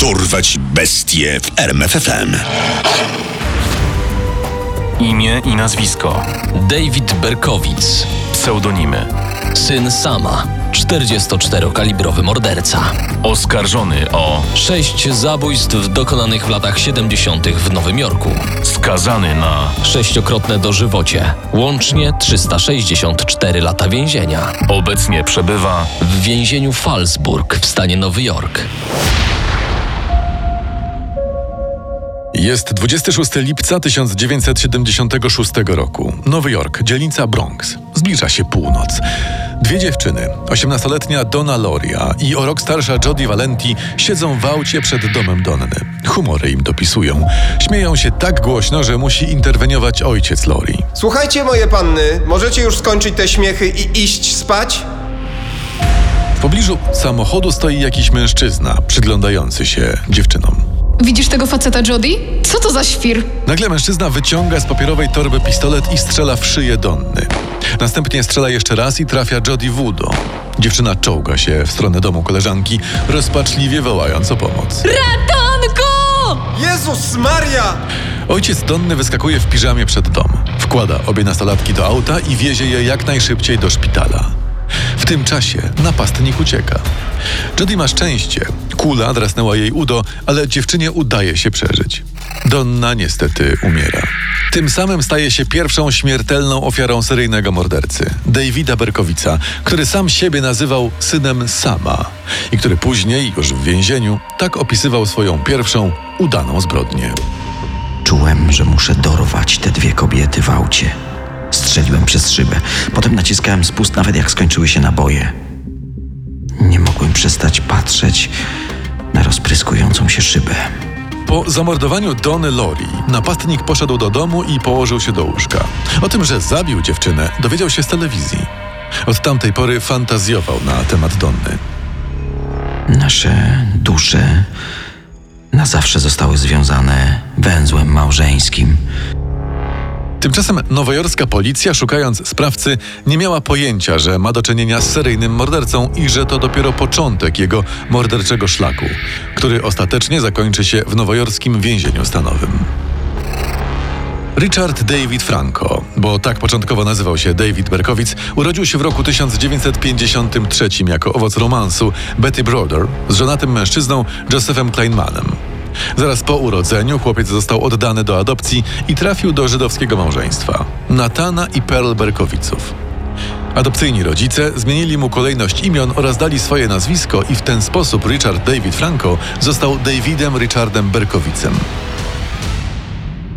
Dorwać bestie w RMFFM. Imię i nazwisko. David Berkowitz, Pseudonimy. syn Sama, 44-kalibrowy morderca. Oskarżony o Sześć zabójstw dokonanych w latach 70. w Nowym Jorku. skazany na Sześciokrotne dożywocie. Łącznie 364 lata więzienia. obecnie przebywa W więzieniu Fallsburg w stanie Nowy Jork. Jest 26 lipca 1976 roku. Nowy Jork, dzielnica Bronx. Zbliża się północ. Dwie dziewczyny, 18-letnia Donna Loria i o rok starsza Jodie Valenti, siedzą w aucie przed domem Donny. Humory im dopisują. Śmieją się tak głośno, że musi interweniować ojciec Lori. Słuchajcie, moje panny, możecie już skończyć te śmiechy i iść spać? W pobliżu samochodu stoi jakiś mężczyzna, przyglądający się dziewczynom. Widzisz tego faceta, Jody? Co to za świr? Nagle mężczyzna wyciąga z papierowej torby pistolet i strzela w szyję Donny. Następnie strzela jeszcze raz i trafia Jodie w udo. Dziewczyna czołga się w stronę domu koleżanki, rozpaczliwie wołając o pomoc. Ratunku! Jezus Maria! Ojciec Donny wyskakuje w piżamie przed dom. Wkłada obie nastolatki do auta i wiezie je jak najszybciej do szpitala. Tym czasie napastnik ucieka. Jodie ma szczęście. Kula drasnęła jej udo, ale dziewczynie udaje się przeżyć. Donna niestety umiera. Tym samym staje się pierwszą śmiertelną ofiarą seryjnego mordercy, Davida Berkowica, który sam siebie nazywał synem Sama i który później, już w więzieniu, tak opisywał swoją pierwszą udaną zbrodnię. Czułem, że muszę dorwać te dwie kobiety w aucie. Strzeliłem przez szybę. Potem naciskałem spust, nawet jak skończyły się naboje. Nie mogłem przestać patrzeć na rozpryskującą się szybę. Po zamordowaniu Dony Lori, napastnik poszedł do domu i położył się do łóżka. O tym, że zabił dziewczynę, dowiedział się z telewizji. Od tamtej pory fantazjował na temat Donny. Nasze dusze na zawsze zostały związane węzłem małżeńskim. Tymczasem nowojorska policja, szukając sprawcy, nie miała pojęcia, że ma do czynienia z seryjnym mordercą i że to dopiero początek jego morderczego szlaku, który ostatecznie zakończy się w nowojorskim więzieniu stanowym. Richard David Franco, bo tak początkowo nazywał się David Berkowitz, urodził się w roku 1953 jako owoc romansu Betty Broder z żonatym mężczyzną Josephem Kleinmanem. Zaraz po urodzeniu chłopiec został oddany do adopcji i trafił do żydowskiego małżeństwa Natana i Pearl Berkowiców. Adopcyjni rodzice zmienili mu kolejność imion oraz dali swoje nazwisko i w ten sposób Richard David Franco został Davidem Richardem Berkowicem.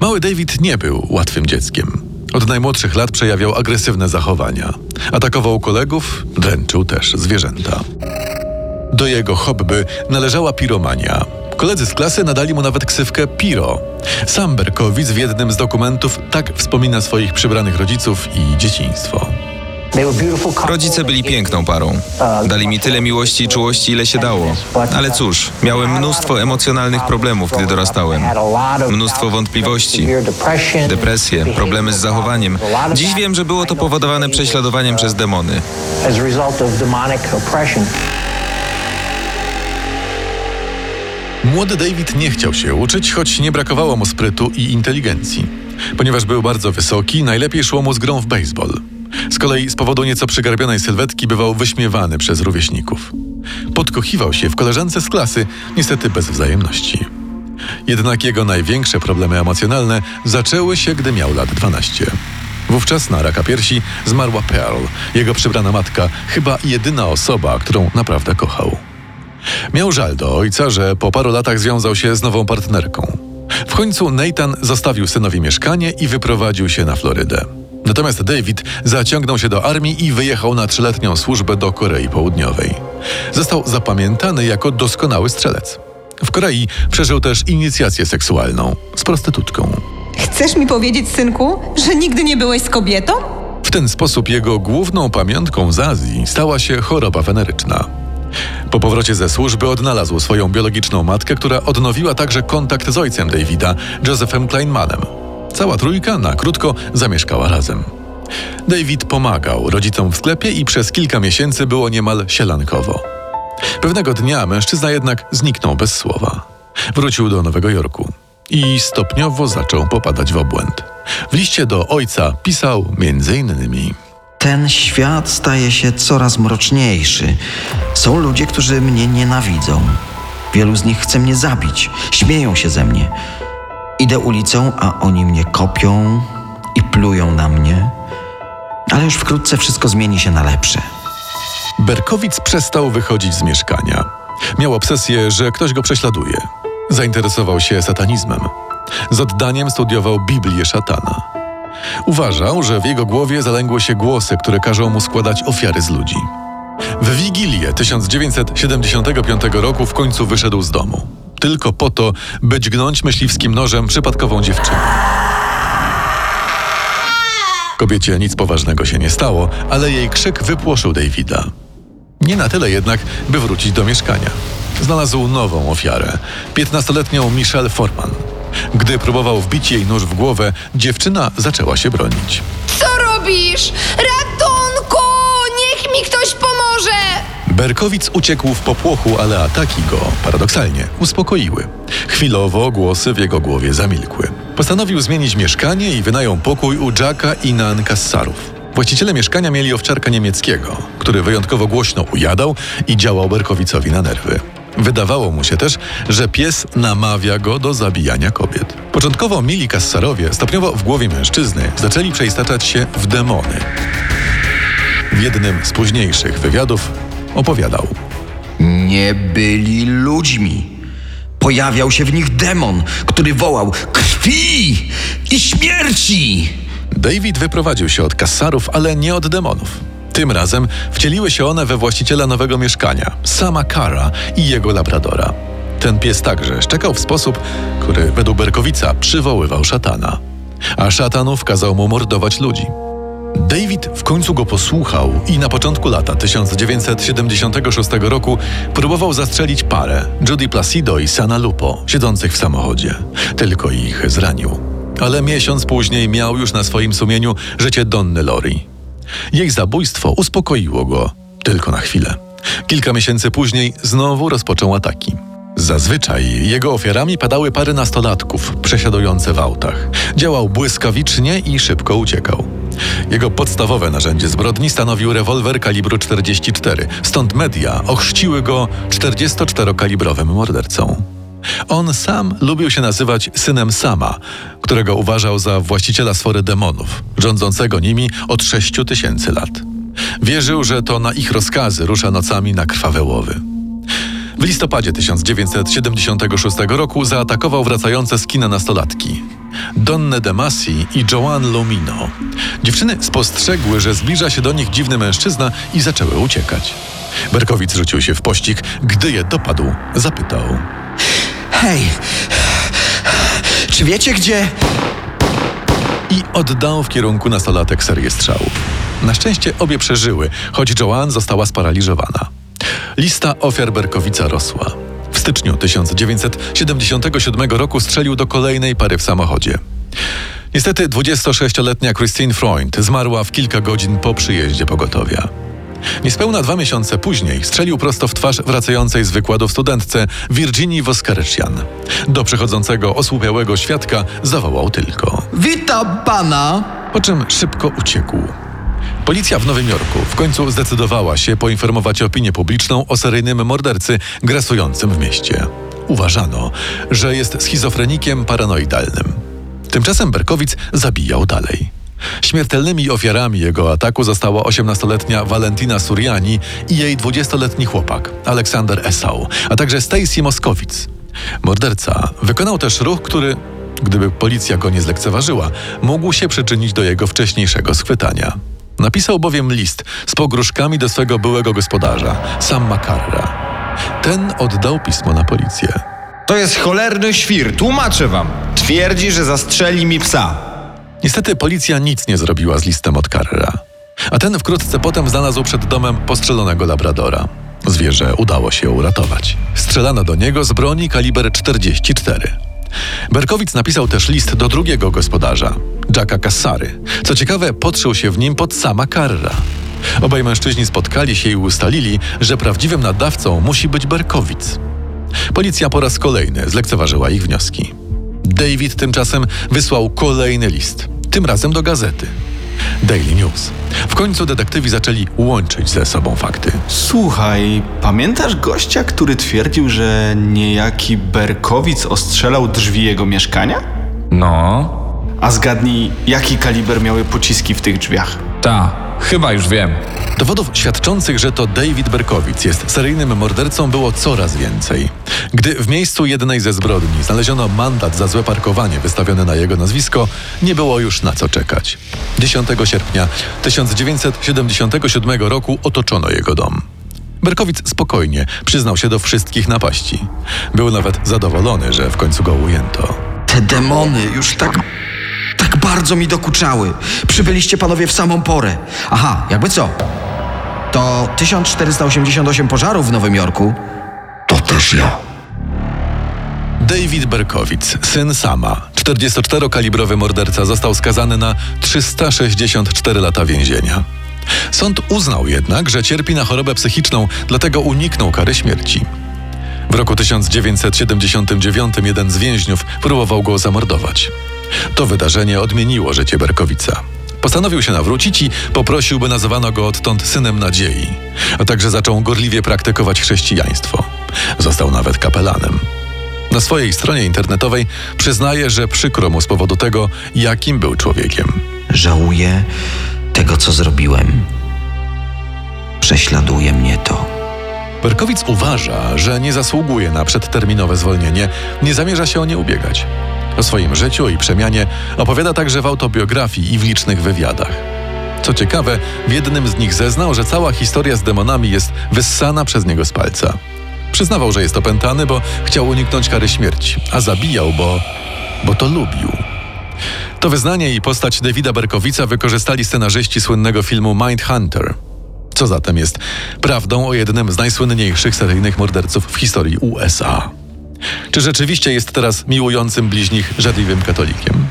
Mały David nie był łatwym dzieckiem. Od najmłodszych lat przejawiał agresywne zachowania. Atakował kolegów, dręczył też zwierzęta. Do jego hobby należała piromania. Koledzy z klasy nadali mu nawet ksywkę Piro. Sam Berkowicz w jednym z dokumentów tak wspomina swoich przybranych rodziców i dzieciństwo. Rodzice byli piękną parą. Dali mi tyle miłości i czułości, ile się dało. Ale cóż, miałem mnóstwo emocjonalnych problemów, gdy dorastałem. Mnóstwo wątpliwości, depresje, problemy z zachowaniem. Dziś wiem, że było to powodowane prześladowaniem przez demony. Młody David nie chciał się uczyć, choć nie brakowało mu sprytu i inteligencji. Ponieważ był bardzo wysoki, najlepiej szło mu z grą w baseball. Z kolei z powodu nieco przygarbionej sylwetki bywał wyśmiewany przez rówieśników. Podkochiwał się w koleżance z klasy, niestety bez wzajemności. Jednak jego największe problemy emocjonalne zaczęły się, gdy miał lat 12. Wówczas na raka piersi zmarła Pearl, jego przybrana matka, chyba jedyna osoba, którą naprawdę kochał. Miał żal do ojca, że po paru latach związał się z nową partnerką. W końcu Nathan zostawił synowi mieszkanie i wyprowadził się na Florydę. Natomiast David zaciągnął się do armii i wyjechał na trzyletnią służbę do Korei Południowej. Został zapamiętany jako doskonały strzelec. W Korei przeżył też inicjację seksualną z prostytutką. Chcesz mi powiedzieć, synku, że nigdy nie byłeś z kobietą? W ten sposób jego główną pamiątką z Azji stała się choroba weneryczna. Po powrocie ze służby odnalazł swoją biologiczną matkę, która odnowiła także kontakt z ojcem Davida, Josephem Kleinmanem. Cała trójka na krótko zamieszkała razem. David pomagał rodzicom w sklepie i przez kilka miesięcy było niemal sielankowo. Pewnego dnia mężczyzna jednak zniknął bez słowa. Wrócił do Nowego Jorku i stopniowo zaczął popadać w obłęd. W liście do ojca pisał między innymi Ten świat staje się coraz mroczniejszy. Są ludzie, którzy mnie nienawidzą. Wielu z nich chce mnie zabić, śmieją się ze mnie. Idę ulicą, a oni mnie kopią i plują na mnie. Ale już wkrótce wszystko zmieni się na lepsze. Berkowic przestał wychodzić z mieszkania. Miał obsesję, że ktoś go prześladuje. Zainteresował się satanizmem. Z oddaniem studiował Biblię szatana. Uważał, że w jego głowie zalęgły się głosy, które każą mu składać ofiary z ludzi. W Wigilię 1975 roku w końcu wyszedł z domu. Tylko po to, by dźgnąć myśliwskim nożem przypadkową dziewczynę. Kobiecie nic poważnego się nie stało, ale jej krzyk wypłoszył Davida. Nie na tyle jednak, by wrócić do mieszkania. Znalazł nową ofiarę, 15-letnią Michelle Forman. Gdy próbował wbić jej nóż w głowę, dziewczyna zaczęła się bronić. Co robisz? Ratunku! Niech mi ktoś pomoże! Berkowic uciekł w popłochu, ale ataki go, paradoksalnie, uspokoiły. Chwilowo głosy w jego głowie zamilkły. Postanowił zmienić mieszkanie i wynajął pokój u Jacka i Nan Kassarów. Właściciele mieszkania mieli owczarka niemieckiego, który wyjątkowo głośno ujadał i działał Berkowicowi na nerwy. Wydawało mu się też, że pies namawia go do zabijania kobiet. Początkowo mili Kassarowie stopniowo w głowie mężczyzny zaczęli przeistaczać się w demony. W jednym z późniejszych wywiadów opowiadał. Nie byli ludźmi. Pojawiał się w nich demon, który wołał krwi i śmierci. David wyprowadził się od Kassarów, ale nie od demonów. Tym razem wcieliły się one we właściciela nowego mieszkania, sama Kara i jego labradora. Ten pies także szczekał w sposób, który według Berkowica przywoływał szatana. A szatanów kazał mu mordować ludzi. David w końcu go posłuchał i na początku lata 1976 roku próbował zastrzelić parę, Judy Placido i Sana Lupo, siedzących w samochodzie. Tylko ich zranił. Ale miesiąc później miał już na swoim sumieniu życie Donny Lori. Jej zabójstwo uspokoiło go tylko na chwilę. Kilka miesięcy później znowu rozpoczął ataki. Zazwyczaj jego ofiarami padały pary nastolatków przesiadujące w autach. Działał błyskawicznie i szybko uciekał. Jego podstawowe narzędzie zbrodni stanowił rewolwer kalibru 44, stąd media ochrzciły go 44-kalibrowym mordercą. On sam lubił się nazywać synem Sama, którego uważał za właściciela sfory demonów, rządzącego nimi od 6 tysięcy lat. Wierzył, że to na ich rozkazy rusza nocami na krwawe łowy. W listopadzie 1976 roku zaatakował wracające z kina nastolatki. Donnę De Masi i Joanne Lomino. Dziewczyny spostrzegły, że zbliża się do nich dziwny mężczyzna i zaczęły uciekać. Berkowic rzucił się w pościg. Gdy je dopadł, zapytał. Hej, czy wiecie gdzie? I oddał w kierunku nastolatek serię strzałów. Na szczęście obie przeżyły, choć Joanne została sparaliżowana. Lista ofiar Berkowica rosła. W styczniu 1977 roku strzelił do kolejnej pary w samochodzie. Niestety 26-letnia Christine Freund zmarła w kilka godzin po przyjeździe pogotowia. Niespełna dwa miesiące później strzelił prosto w twarz wracającej z wykładu studentce Virginii Woskarecian. Do przechodzącego osłupiałego świadka zawołał tylko. Witam pana. Po czym szybko uciekł. Policja w Nowym Jorku w końcu zdecydowała się poinformować opinię publiczną o seryjnym mordercy grasującym w mieście. Uważano, że jest schizofrenikiem paranoidalnym. Tymczasem Berkowic zabijał dalej. Śmiertelnymi ofiarami jego ataku została 18-letnia Valentina Suriani i jej 20-letni chłopak, Aleksander Esau, a także Stacy Moskowic. Morderca wykonał też ruch, który, gdyby policja go nie zlekceważyła, mógł się przyczynić do jego wcześniejszego schwytania. Napisał bowiem list z pogróżkami do swego byłego gospodarza, Sam Makarra. Ten oddał pismo na policję. To jest cholerny świr, tłumaczę wam. Twierdzi, że zastrzeli mi psa. Niestety policja nic nie zrobiła z listem od Carrera. A ten wkrótce potem znalazł przed domem postrzelonego labradora. Zwierzę udało się uratować. Strzelano do niego z broni kaliber 44. Berkowic napisał też list do drugiego gospodarza, Jacka Kassary. Co ciekawe, podszył się w nim pod sama Carra. Obaj mężczyźni spotkali się i ustalili, że prawdziwym nadawcą musi być Berkowic. Policja po raz kolejny zlekceważyła ich wnioski. David tymczasem wysłał kolejny list, tym razem do gazety. Daily News. W końcu detektywi zaczęli łączyć ze sobą fakty. Słuchaj, pamiętasz gościa, który twierdził, że niejaki Berkowic ostrzelał drzwi jego mieszkania? No, A zgadnij, jaki kaliber miały pociski w tych drzwiach? ta, chyba już wiem. Dowodów świadczących, że to David Berkowic jest seryjnym mordercą było coraz więcej. Gdy w miejscu jednej ze zbrodni znaleziono mandat za złe parkowanie wystawiony na jego nazwisko, nie było już na co czekać. 10 sierpnia 1977 roku otoczono jego dom. Berkowic spokojnie przyznał się do wszystkich napaści. Był nawet zadowolony, że w końcu go ujęto. Te demony już tak. tak bardzo mi dokuczały. Przybyliście panowie w samą porę. Aha, jakby co? To 1488 pożarów w Nowym Jorku. To też ja. David Berkowitz, syn Sama, 44-kalibrowy morderca, został skazany na 364 lata więzienia. Sąd uznał jednak, że cierpi na chorobę psychiczną, dlatego uniknął kary śmierci. W roku 1979 jeden z więźniów próbował go zamordować. To wydarzenie odmieniło życie Berkowica. Postanowił się nawrócić i poprosił, by nazywano go odtąd synem nadziei, a także zaczął gorliwie praktykować chrześcijaństwo. Został nawet kapelanem. Na swojej stronie internetowej przyznaje, że przykro mu z powodu tego, jakim był człowiekiem. Żałuję tego, co zrobiłem. Prześladuje mnie to. Berkowic uważa, że nie zasługuje na przedterminowe zwolnienie, nie zamierza się o nie ubiegać. O swoim życiu i przemianie opowiada także w autobiografii i w licznych wywiadach. Co ciekawe, w jednym z nich zeznał, że cała historia z demonami jest wyssana przez niego z palca. Przyznawał, że jest opętany, bo chciał uniknąć kary śmierci, a zabijał, bo, bo to lubił. To wyznanie i postać Davida Berkowica wykorzystali scenarzyści słynnego filmu Mindhunter. Co zatem jest prawdą o jednym z najsłynniejszych seryjnych morderców w historii USA? Czy rzeczywiście jest teraz miłującym bliźnich żarliwym katolikiem?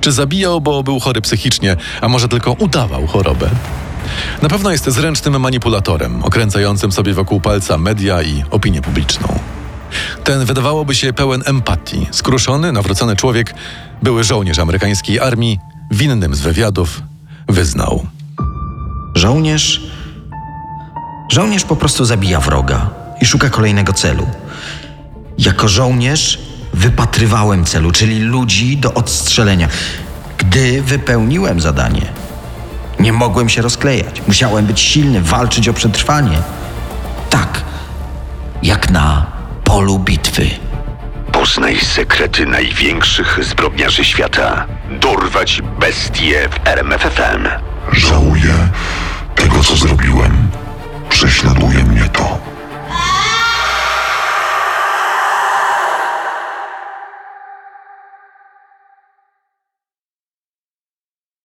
Czy zabijał, bo był chory psychicznie, a może tylko udawał chorobę? Na pewno jest zręcznym manipulatorem, okręcającym sobie wokół palca media i opinię publiczną. Ten wydawałoby się pełen empatii, skruszony, nawrócony człowiek, były żołnierz amerykańskiej armii, w innym z wywiadów wyznał. Żołnierz. Żołnierz po prostu zabija wroga i szuka kolejnego celu. Jako żołnierz wypatrywałem celu, czyli ludzi do odstrzelenia. Gdy wypełniłem zadanie, nie mogłem się rozklejać. Musiałem być silny, walczyć o przetrwanie. Tak, jak na polu bitwy. Poznaj sekrety największych zbrodniarzy świata. Dorwać bestie w RMFFM. Żałuję tego, co zrobiłem. Prześladuje mnie to.